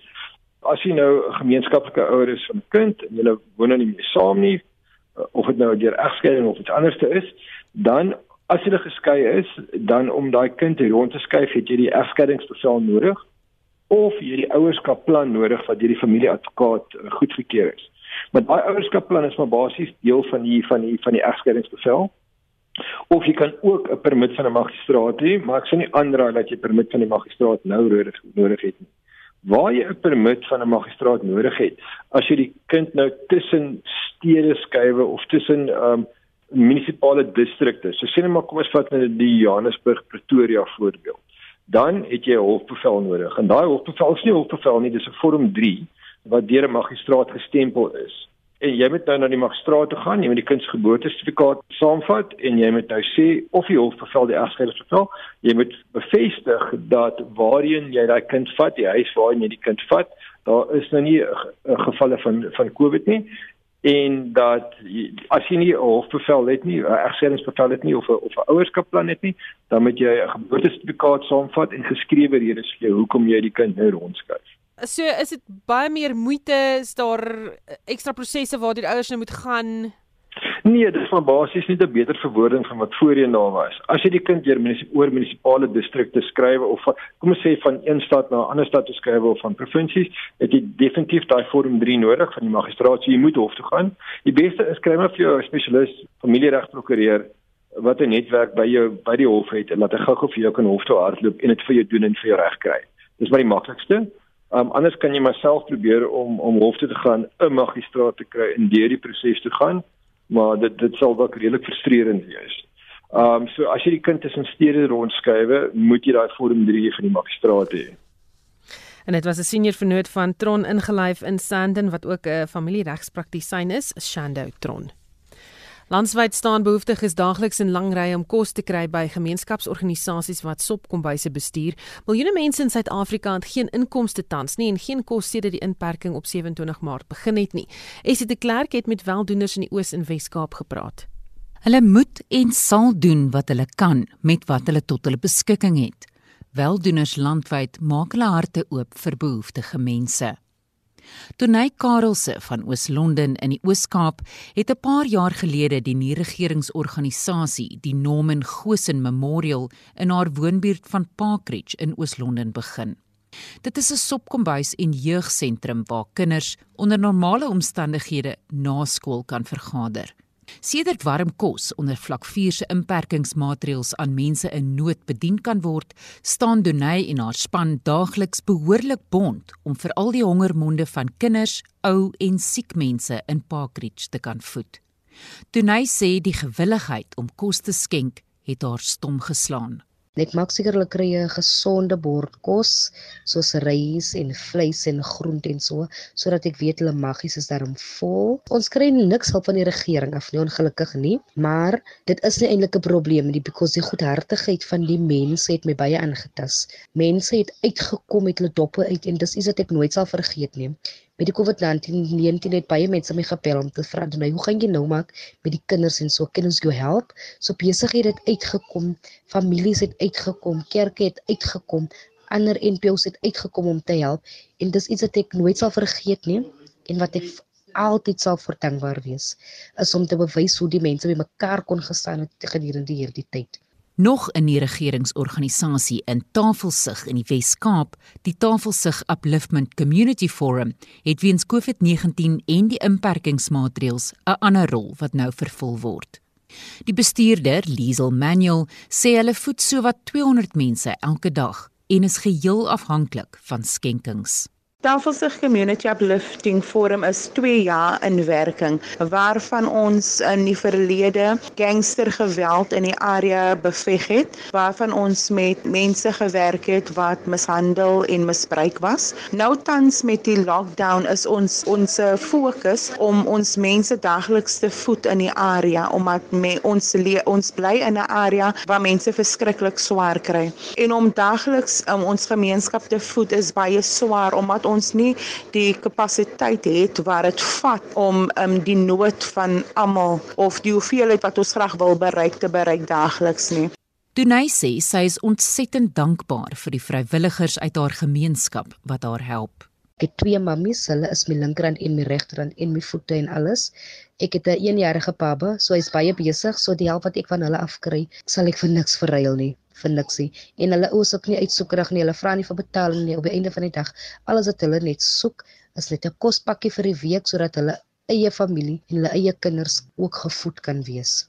As jy nou 'n gemeenskaplike ouer is van 'n kind en jy woon nou nie meer saam nie, uh, of dit nou deur egskeiding of iets anders te is, dan as hulle geskei is, dan om daai kind rond te skuif, het jy die egskeidingsbevel nodig of jy die ouerskapplan nodig wat deur die familieadvokaat uh, goedgekeur is. Maar daai ouerskapplan is maar basies deel van die van die van die egskeidingsbevel. Of jy kan ook 'n permit van 'n magistraat hê, maar ek sou nie aanraai dat jy permit van die magistraat nou nodig nodig het nie waar jy 'n permit van 'n magistraat nodig het as jy die kind nou tussen stede skuwe of tussen um munisipale distrikte. So sê net maar kom ons vat net nou die Johannesburg Pretoria voorbeeld. Dan het jy 'n hofbevel nodig. En daai hofbevel is nie 'n hofbevel nie, dis 'n vorm 3 wat deur 'n magistraat gestempel is en jy moet nou na die magistraat toe gaan, jy moet die kind se geboortesertifikaat saamvat en jy moet nou sê of die hof bevel die egskeiding jy moet bevestig dat waarheen jy daai kind vat, die huis waarheen jy die kind vat, daar is nou nie 'n gevalle van van COVID nie en dat as jy nie 'n hofbevel het nie, egskeidingsbevel het nie of 'n of 'n ouerskapplan het nie, dan moet jy 'n geboortesertifikaat saamvat en geskrewe redes gee hoekom jy die kind nou rondskuif. So is dit baie meer moeite, is daar ekstra prosesse waar die ouers nou moet gaan? Nee, dit is van basies net 'n beter verwoording van wat voorheen daar was. As jy die kind deur oor munisipale distrikte skryf of kom ons sê van een stad na 'n ander stad te skryf of van provinsies, het jy definitief daai vorm 3 nodig van die magistraat. Jy moet hof toe gaan. Die beste is kry maar vir jou 'n spesialis, familieregprokureur wat 'n netwerk by jou by die hof het en laat hy gou-gou vir jou kan hof toe hardloop en dit vir jou doen en vir jou reg kry. Dis maar die maklikste. Um anders kan jy maar self probeer om om hof toe te gaan, 'n magistraat te kry en deur die proses te gaan, maar dit dit sal dalk redelik frustrerend wees. Um so as jy die kind tussen stede rondskuiwe, moet jy daai vorm 3 van die magistraat hê. En dit was 'n senior vernoot van Tron ingelyf in Sandton wat ook 'n familieregspraktisyn is, Shando Tron. Landwyd staan behoeftiges daagliks in lang rye om kos te kry by gemeenskapsorganisasies wat sopkombuise bestuur. Miljoene mense in Suid-Afrika het geen inkomste tans nie en geen kos sedert die inperking op 27 Maart begin het nie. Esie de Klerk het met weldoeners in die Oos en Wes-Kaap gepraat. Hulle moet en sal doen wat hulle kan met wat hulle tot hulle beskikking het. Weldoeners landwyd maak hulle harte oop vir behoeftige mense. Tonay Karelse van Oos-London in die Oos-Kaap het 'n paar jaar gelede die nie-regeringsorganisasie, die Norman Gosen Memorial, in haar woonbuurt van Parkridge in Oos-London begin. Dit is 'n sopkombuis en jeugsentrum waar kinders onder normale omstandighede na skool kan vergader. Sedert warm kos onder vlak 4 se inperkingsmaatreëls aan mense in nood bedien kan word, staan Donay en haar span daagliks behoorlik bond om vir al die hongermonde van kinders, ou en siek mense in Parkridge te kan voed. Donay sê die gewilligheid om kos te skenk het haar stom geslaan. Net maak seker hulle kry 'n gesonde bord kos soos rys en vleis en groente en so, sodat ek weet hulle maggies is daarom vol. Ons kry niks hulp van die regering af nie, ongelukkig nie, maar dit is nie eintlik 'n probleem nie because die goedhartigheid van die mense het my baie aangetas. Mense het uitgekom met hulle doppe uit en dis iets wat ek nooit sal vergeet nie met die COVID-19 het baie mense my gebel om te vra nou hoe gaan jy nou maak met die kinders en so? Kan ons jou help? So besigheid het uitgekom families het uitgekom kerke het uitgekom ander NPO's het uitgekom om te help. En dis iets wat ek nooit sal vergeet nie en wat ek altyd sal verdankbaar wees is om te bewys hoe die mense bymekaar kon gestaan het gedurende hierdie tyd nog 'n regeringsorganisasie in Tafelsig in die Wes-Kaap, die Tafelsig Upliftment Community Forum, het weens COVID-19 en die inperkingsmaatreëls 'n ander rol wat nou vervul word. Die bestuurder, Liesel Manuel, sê hulle voed sowat 200 mense elke dag en is geheel afhanklik van skenkings. Tafelsig Community Uplifting Forum is 2 jaar in werking waarvan ons in die verlede gangstergeweld in die area beveg het waarvan ons met mense gewerk het wat mishandel en misbruik was. Nou tans met die lockdown is ons ons fokus om ons mense dagliks te voed in die area omdat me, ons ons bly in 'n area waar mense verskriklik swaar kry. En om dagliks um, ons gemeenskap te voed is baie swaar omdat ons nie die kapasiteit het waar dit vat om um, die nood van almal of die hoeveelheid wat ons graag wil bereik te bereik daagliks nie. Dunay sê sy is ontsettend dankbaar vir die vrywilligers uit haar gemeenskap wat haar help. Ek het twee mammies, hulle is my linkerhand en my regterhand en my voete en alles. Ek het 'n 1-jarige baba, so hy's baie besig, so die help wat ek van hulle afkry, sal ek vir niks verruil nie vir niks nie. En hulle oos ook nie uitsoekerig nie. Hulle vra nie vir betaling nie op die einde van die dag. Alles wat hulle net soek is net 'n kospakkie vir die week sodat hulle eie familie en hulle eie kinders ook gevoed kan wees.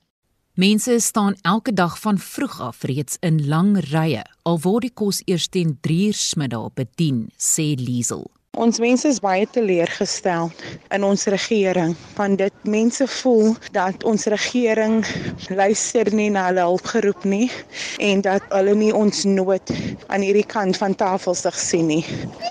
Mense staan elke dag van vroeg af reeds in lang rye al word die kos eers teen 3:00 middag bedien, sê Liesel. Ons mense is baie teleurgestel in ons regering want dit mense voel dat ons regering luister nie na hulle hulpgeroep nie en dat hulle nie ons nood aan hierdie kant van tafel sig sien nie.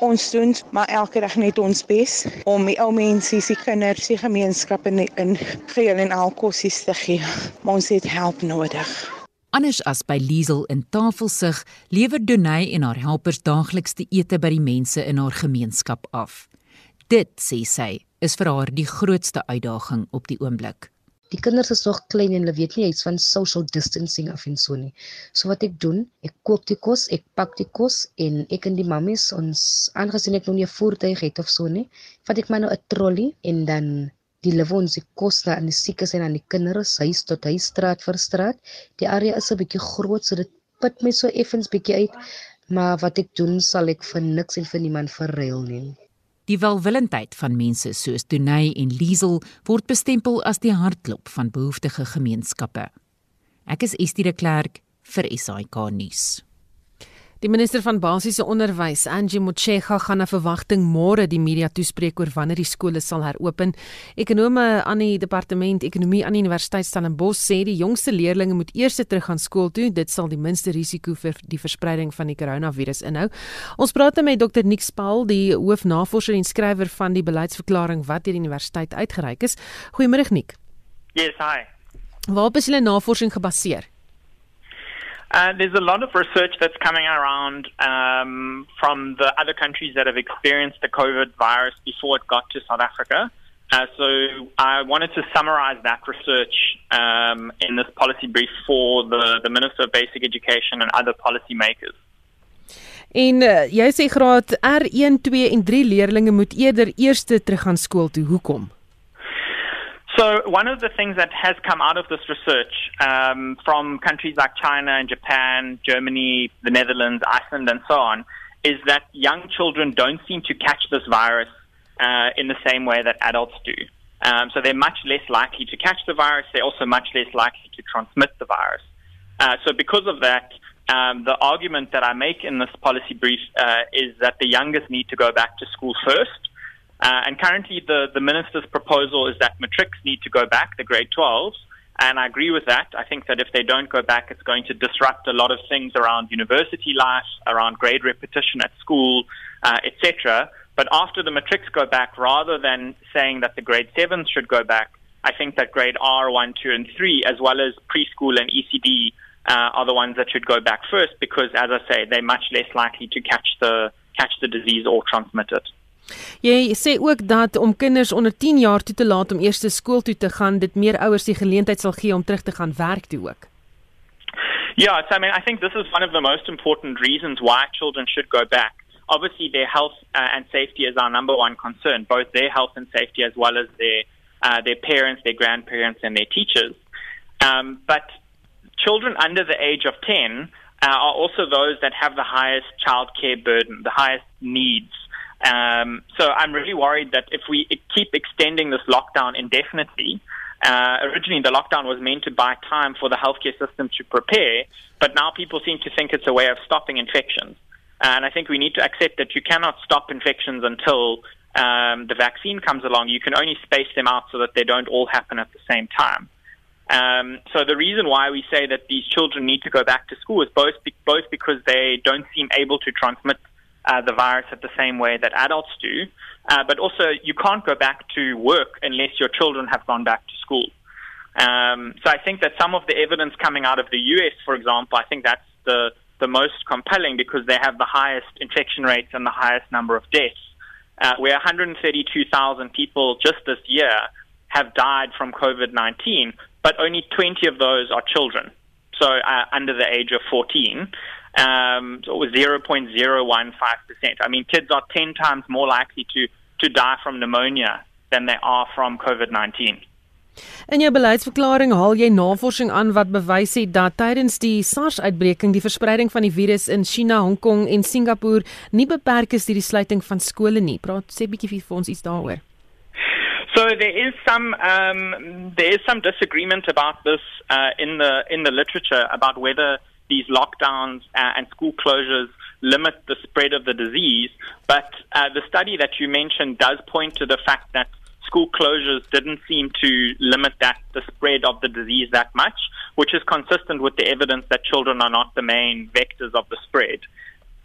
Ons doen maar elke dag net ons bes om die ou mense, die kinders, die gemeenskappe in in geheel en al kossies te gee. Maar ons het help nodig. Anders as by Liesel in Tafelsig, lewer Donay en haar helpers daagliks die ete by die mense in haar gemeenskap af. Dit, sê sy, is vir haar die grootste uitdaging op die oomblik. Die kinders is nog klein en hulle weet nie iets van social distancing af en so nie. So wat ek doen, ek kook die kos, ek pak die kos en ek en die mammies ons aangesien ek nog nie 'n voertuig het of so nie, vat ek maar nou 'n trolley en dan die lewe ons die koste aan die siekes en aan die kinders huis tot huis straat vir straat. Die area is 'n bietjie groot so dit put my so effens bietjie uit, maar wat ek doen sal ek vir niks en vir niemand verruil nie. Die welwillendheid van mense soos Dunay en Liesel word bestempel as die hartklop van behoeftige gemeenskappe. Ek is Estie de Klerk vir SAK nuus. Die minister van basiese onderwys, Angie Motshega, gaan na verwagting môre die media toespreek oor wanneer die skole sal heropen. Ekonome aan die departement ekonomie aan die Universiteit Stellenbosch sê die jongste leerders moet eers terug gaan skool toe. Dit sal die minste risiko vir die verspreiding van die koronavirus inhou. Ons praat met Dr. Nick Spal, die hoofnavorser en skrywer van die beleidsverklaring wat deur die universiteit uitgereik is. Goeiemôre Nick. Yes, hi. Waarop is julle navorsing gebaseer? Uh, there's a lot of research that's coming around um, from the other countries that have experienced the COVID virus before it got to South Africa. Uh, so I wanted to summarize that research um, in this policy brief for the, the Minister of Basic Education and other policymakers. En uh, jy sê graad R1, 2 en 3 leerders moet eerder eerste terug gaan skool toe. Hoekom? So, one of the things that has come out of this research um, from countries like China and Japan, Germany, the Netherlands, Iceland, and so on, is that young children don't seem to catch this virus uh, in the same way that adults do. Um, so, they're much less likely to catch the virus. They're also much less likely to transmit the virus. Uh, so, because of that, um, the argument that I make in this policy brief uh, is that the youngest need to go back to school first. Uh, and currently, the, the minister's proposal is that matrics need to go back, the grade 12s, And I agree with that. I think that if they don't go back, it's going to disrupt a lot of things around university life, around grade repetition at school, uh, etc. But after the matrics go back, rather than saying that the grade sevens should go back, I think that grade R, 1, 2, and 3, as well as preschool and ECD, uh, are the ones that should go back first because, as I say, they're much less likely to catch the, catch the disease or transmit it. Jy sê ook dat om kinders onder 10 jaar toe te laat om eers skool toe te gaan, dit meer ouers die geleentheid sal gee om terug te gaan werk toe ook. Yeah, so I mean, I think this is one of the most important reasons why children should go back. Obviously, their health uh, and safety is our number one concern, both their health and safety as well as their uh, their parents, their grandparents, and their teachers. Um, but children under the age of 10 uh, are also those that have the highest childcare burden, the highest needs. Um, so I'm really worried that if we keep extending this lockdown indefinitely, uh, originally the lockdown was meant to buy time for the healthcare system to prepare, but now people seem to think it's a way of stopping infections. And I think we need to accept that you cannot stop infections until um, the vaccine comes along. You can only space them out so that they don't all happen at the same time. Um, so the reason why we say that these children need to go back to school is both both because they don't seem able to transmit uh, the virus at the same way that adults do, uh, but also you can't go back to work unless your children have gone back to school. Um, so I think that some of the evidence coming out of the US, for example, I think that's the the most compelling because they have the highest infection rates and the highest number of deaths. Uh, where 132,000 people just this year have died from COVID 19, but only 20 of those are children, so uh, under the age of 14. Um, so it was 0.015%. I mean, kids are 10 times more likely to, to die from pneumonia than they are from COVID 19. In jou beleidsverklaring haal jy navorsing aan wat bewys het dat tydens die SARS-uitbreking die verspreiding van die virus in China, Hong Kong en Singapore nie beperk is deur die sluiting van skole nie. Praat sê bietjie vir ons iets daaroor. So there is some um, there is some disagreement about this uh, in the in the literature about whether these lockdowns and school closures limit the spread of the disease. But uh, the study that you mentioned does point to the fact that school closures didn't seem to limit that the spread of the disease that much, which is consistent with the evidence that children are not the main vectors of the spread.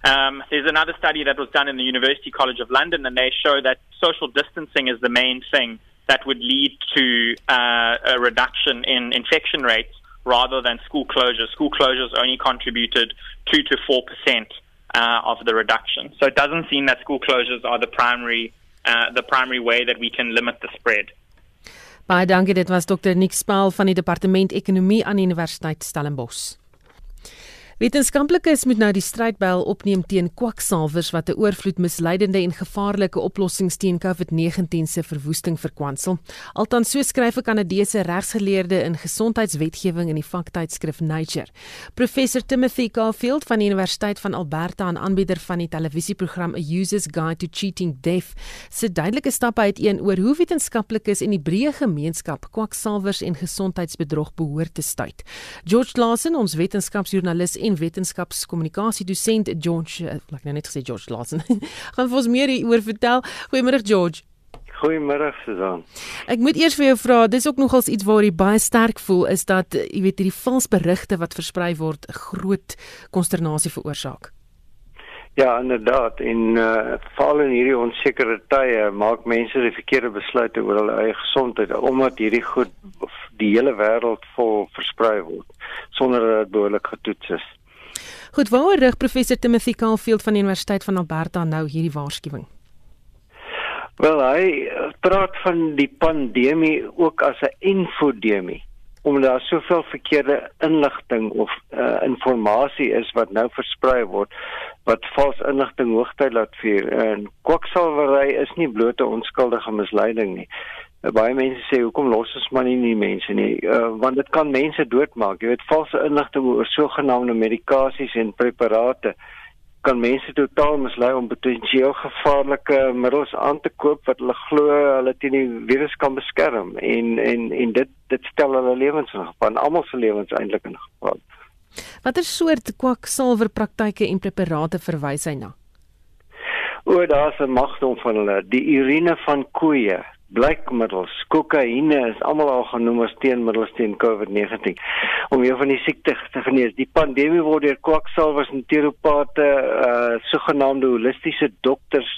Um, there's another study that was done in the University College of London, and they show that social distancing is the main thing that would lead to uh, a reduction in infection rates rather than school closures. School closures only contributed 2 to 4 percent uh, of the reduction. So it doesn't seem that school closures are the primary, uh, the primary way that we can limit the spread. Baie dankie dit was Dr Nick Spal van die Departement Ekonomie aan Universiteit Stellenbosch. Wetenskaplikes moet nou die strydbel opneem teen kwaksalvers wat 'n oorvloed misleidende en gevaarlike oplossings teen COVID-19 se verwoesting verkwansel. Althans so skryf 'n Kanadese regsgeleerde in gesondheidswetgewing in die vaktydskrif Nature. Professor Timothy Caulfield van die Universiteit van Alberta en aanbieder van die televisieprogram A User's Guide to Cheating Deaf, sê duidelike stappe uiteen oor hoe wetenskaplikes en die breë gemeenskap kwaksalvers en gesondheidsbedrog behoort te stuit. George Lawson, ons wetenskapsjoernalis en wetenskapskommunikasiedosent George, eh, ek nou net gesê George Lawson. gaan vir ons meer hieroor vertel. Goeiemôre George. Goeiemôre Susan. Ek moet eers vir jou vra, dis ook nogals iets waar jy baie sterk voel is dat eh, jy weet hierdie vals berigte wat versprei word groot konsternasie veroorsaak. Ja, inderdaad. En uh veral in hierdie onsekere tye maak mense die verkeerde besluite oor hulle eie gesondheid omdat hierdie goed die hele wêreld vol versprei word sonder dat dit behoorlik getoets is. Goed, waaroor rig professor Timothy Caulfield van die Universiteit van Alberta nou hierdie waarskuwing? Wel, hy eh, praat van die pandemie ook as 'n infodemie omdat daar soveel verkeerde inligting of uh, eh, inligting is wat nou versprei word wat vals inligting hoogtyd laat vier en kwaksalwery is nie bloot 'n onskuldige misleiding nie. Uh, baie mense sê hoekom los ons maar nie die mense nie? Uh, want dit kan mense doodmaak. Jy weet valse inligting oor sogenaamde medikasies en preparate kan mense totaal mislei om potensieel gevaarlike middels aan te koop wat hulle glo hulle teen die virus kan beskerm en en en dit dit stel hulle lewens in gevaar almal se lewens eintlik in gevaar. Watter soort kwaksalwer praktyke en preparate verwys hy na? O, daar's 'n magdom van hulle, die urine van koeie blykmiddels, kokaine is almal al genoem as teenmiddels teen COVID-19 om jou van die siekte te genees. Die pandemie word deur kwaksalvers en teropate, uh sogenaamde holistiese dokters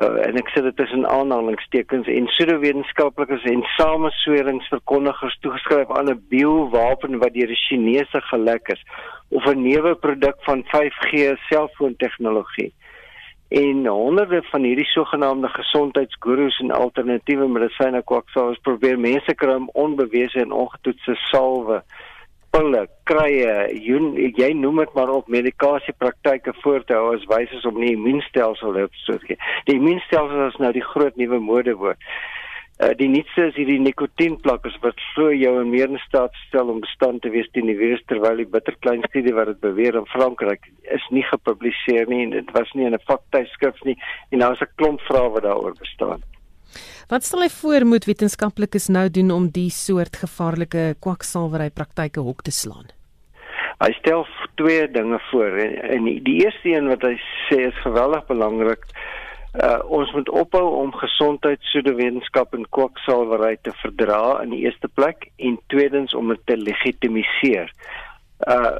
uh, en ek sê dit is in aanhalingstekens en pseudowetenskaplikes en samesweringsverkondigers toegeskryf aan 'n biowapen wat deur die Chinese gelek is of 'n nuwe produk van 5G selfoontegnologie en honderde van hierdie sogenaamde gesondheidsgurus en alternatiewe medisyne kwaksalvers probeer mense kry om onbewese en ongetoetste salwe pille krye jy noem dit maar op medikasiepraktyke voorthou as wyse om die immuunstelsel te gee die immuunstelsel is nou die groot nuwe modewoord Uh, die nuutste is hierdie nikotienplakkers wat glo jou in meer in staat stel om bestand te wees teen die virus terwyl die bitterklein studie wat dit beweer in Frankryk is nie gepubliseer nie en dit was nie in 'n vaktydskrif nie en daar is 'n klomp vrae wat daaroor bestaan. Wat stel hy voor moet wetenskaplikes nou doen om die soort gevaarlike kwaksalwery praktyke hok te slaan? Hy stel twee dinge voor en, en die eerste een wat hy sê is geweldig belangrik Uh, ons moet ophou om gesondheid, pseudowetenskap en kwaksalwery te verdra in die eerste plek en tweedens om dit te legitimiseer. Uh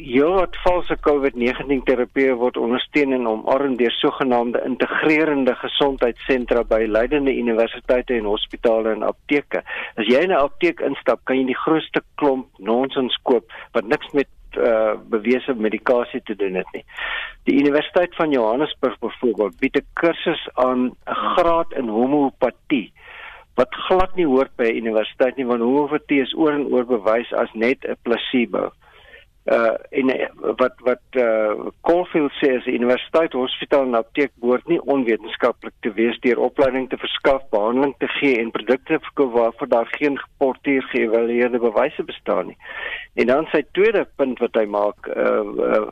wat valse COVID-19 terapie word ondersteun en omarm deur sogenaamde integrerende gesondheidssentra by leidende universiteite en hospitale en apteke. As jy in 'n apteek instap, kan jy die grootste klomp nonsens koop wat niks met uh, bewese medikasie te doen het nie. Die Universiteit van Johannesburg byvoorbeeld bied 'n kursus aan 'n graad in homeopatie wat glad nie hoort by 'n universiteit nie want homeopatie is oor en oor bewys as net 'n placebo uh in wat wat uh Caulfield sê is die universiteit hospitaal en apteek behoort nie onwetenskaplik te wees deur opleiding te verskaf, behandeling te gee en produkte te verkoop waarvoor daar geen geporteer geëvalueerde bewyse bestaan nie. En dan sy tweede punt wat hy maak uh, uh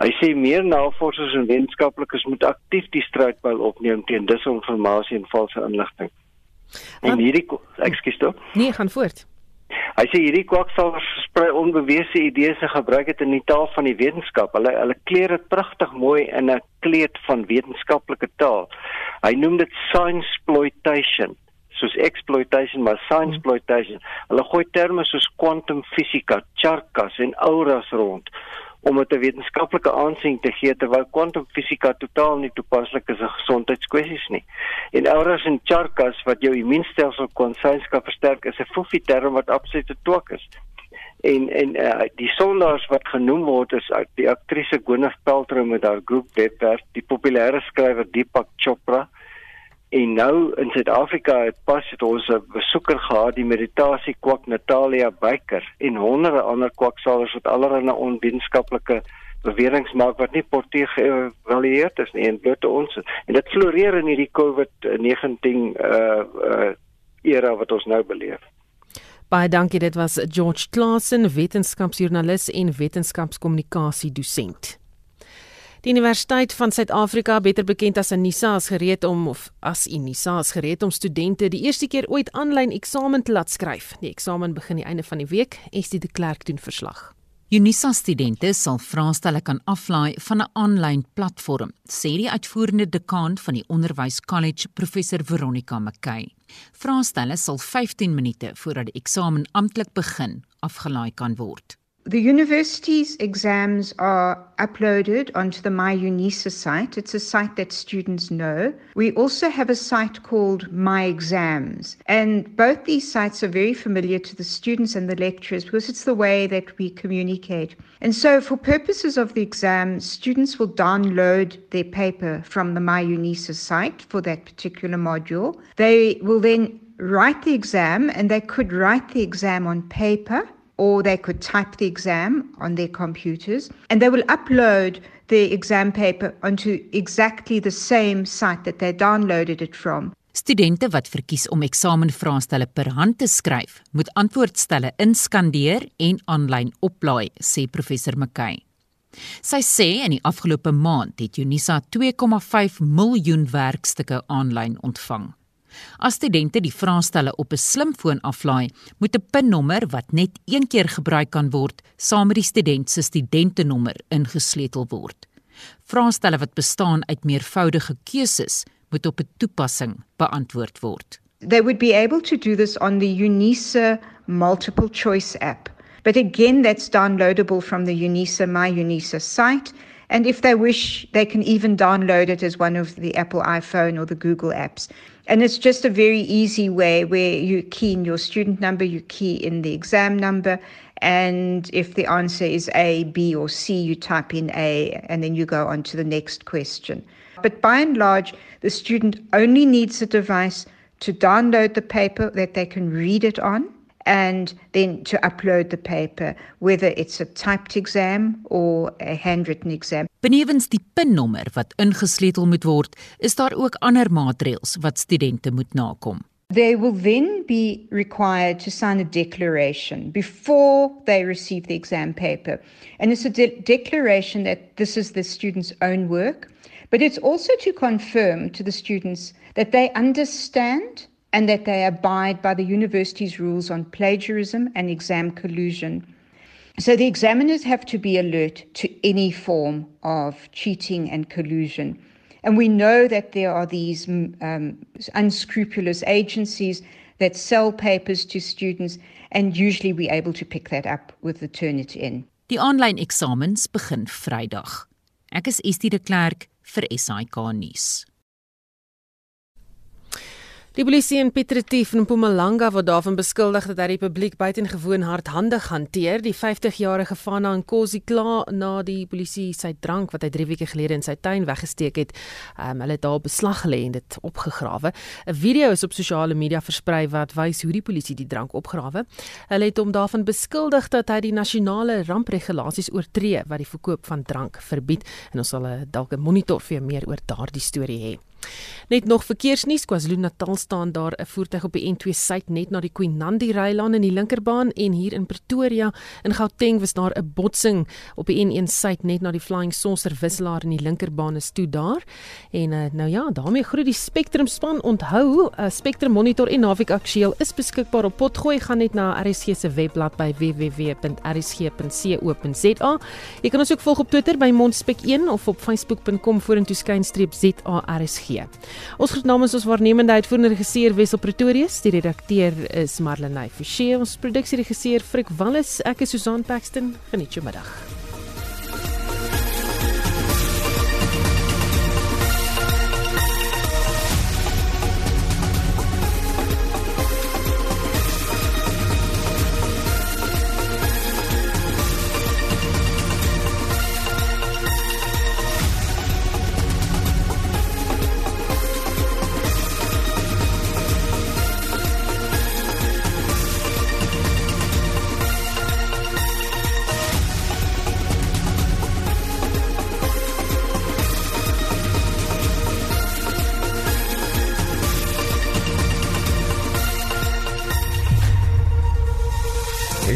hy sê meer navorsers en wetenskaplikes moet aktief die stryd by opneem teen disinformasie en valse inligting. En hierdie ekskuus tog? Nee, gaan voort. Hy sê hierdie kwaksalvers versprei onbewese idees en gebruik dit in die taal van die wetenskap. Hulle hulle kleer dit pragtig mooi in 'n kleed van wetenskaplike taal. Hy noem dit science exploitation soos exploitation maar science exploitation. Hulle gooi terme soos quantum fisika, charkas en auras rond om dit 'n wetenskaplike aansien te gee terwyl kwantumfisika totaal nie toepaslik is in gesondheidskwessies nie. En auras en charkas wat jou immuunstelsel konsyns kan versterk is 'n foefie term wat absoluut twak is. En en uh, die sondaars wat genoem word is uit die aktrise Gwyneth Paltrow met haar groep webwerf, die populêre skrywer Deepak Chopra En nou in Suid-Afrika het pas het ons 'n besoeker gehad, die meditasie kwak Natalia Beyker en honderde ander kwaksalvers wat allerlei onwetenskaplike beweringe maak wat nie portief geëvalueer is nie en bloot ons en dit floreer in hierdie COVID-19 uh uh era wat ons nou beleef. Baie dankie, dit was George Klassen, wetenskapsjoernalis en wetenskapskommunikasie dosent. Die Universiteit van Suid-Afrika, beter bekend as Unisa, is gereed om of as Unisa is gereed om studente die eerste keer ooit aanlyn eksamen te laat skryf. Die eksamen begin die einde van die week, Estie de Klerk doen verslag. Unisa studente sal vraestelle kan aflaai van 'n aanlyn platform, sê die uitvoerende dekaan van die Onderwys College, professor Veronica McKay. Vraestelle sal 15 minute voordat die eksamen amptelik begin afgelaai kan word. The university's exams are uploaded onto the MyUnisa site. It's a site that students know. We also have a site called My Exams, and both these sites are very familiar to the students and the lecturers because it's the way that we communicate. And so, for purposes of the exam, students will download their paper from the MyUnisa site for that particular module. They will then write the exam, and they could write the exam on paper or they could type the exam on their computers and they will upload the exam paper onto exactly the same site that they downloaded it from. Studente wat verkies om eksamenvraestelle per hand te skryf, moet antwoordstelle inskandeer en aanlyn oplaai, sê professor McKay. Sy sê in die afgelope maand het Unisa 2,5 miljoen werkstukke aanlyn ontvang. As studente die vraestelle op 'n slimfoon aflaai, moet 'n PIN-nommer wat net een keer gebruik kan word, saam met die student se studentenommer ingesleutel word. Vraestelle wat bestaan uit meervoudige keuses, moet op 'n toepassing beantwoord word. They would be able to do this on the Unisa multiple choice app. But again, that's downloadable from the Unisa My Unisa site. And if they wish, they can even download it as one of the Apple iPhone or the Google apps. And it's just a very easy way where you key in your student number, you key in the exam number, and if the answer is A, B, or C, you type in A, and then you go on to the next question. But by and large, the student only needs a device to download the paper that they can read it on and then to upload the paper, whether it's a typed exam or a handwritten exam. Benewens die pinnommer wat ingesleutel moet word, is daar ook ander maatreëls wat studente moet nakom. They will then be required to sign a declaration before they receive the exam paper. And it's a de- declaration that this is the student's own work, but it's also to confirm to the students that they understand and that they abide by the university's rules on plagiarism and exam collusion. So the examiners have to be alert to any form of cheating and collusion. And we know that there are these um, unscrupulous agencies that sell papers to students, and usually we're able to pick that up with the Turnitin. Die aanlyn eksamens begin Vrydag. Ek is Estie de Klerk vir SAK nuus. Die polisie in Piet Retief in Mpumalanga word daarvan beskuldig dat hy die publiek buitengewoon hardhandig hanteer. Die 50-jarige Fana Nkosi kla na die polisie sy drank wat hy 3 weke gelede in sy tuin weggesteek het. Um, hulle het daar beslag gelê en dit opgegrawe. 'n Video is op sosiale media versprei wat wys hoe die polisie die drank opgrawe. Hulle het hom daarvan beskuldig dat hy die nasionale rampregulasies oortree wat die verkoop van drank verbied en ons sal eh, dalk 'n monitor vir meer oor daardie storie hê. Net nog verkeersnuus KwaZulu-Natal staan daar 'n voertuig op die N2 suid net na die Queen Nandi Rylaan in die linkerbaan en hier in Pretoria in Gauteng was daar 'n botsing op die N1 suid net na die Flying Saucer wisselaar in die linkerbaan is toe daar. En uh, nou ja, daarmee groet die Spectrum span. Onthou, uh, Spectrum Monitor en Naviek Aktueel is beskikbaar op potgooi gaan net na RSG se webblad by www.rsg.co.za. Jy kan ons ook volg op Twitter by Mondspek1 of op facebook.com vorentoe skynstreep ZARSG gee. Ons groet namens ons waarnemende uitvoerende regisseur Wessel Pretorius, die redakteur is Marlenae Forsie, ons produksieregisseur Frik Wallis, ek is Susan Paxton. Geniet jou middag.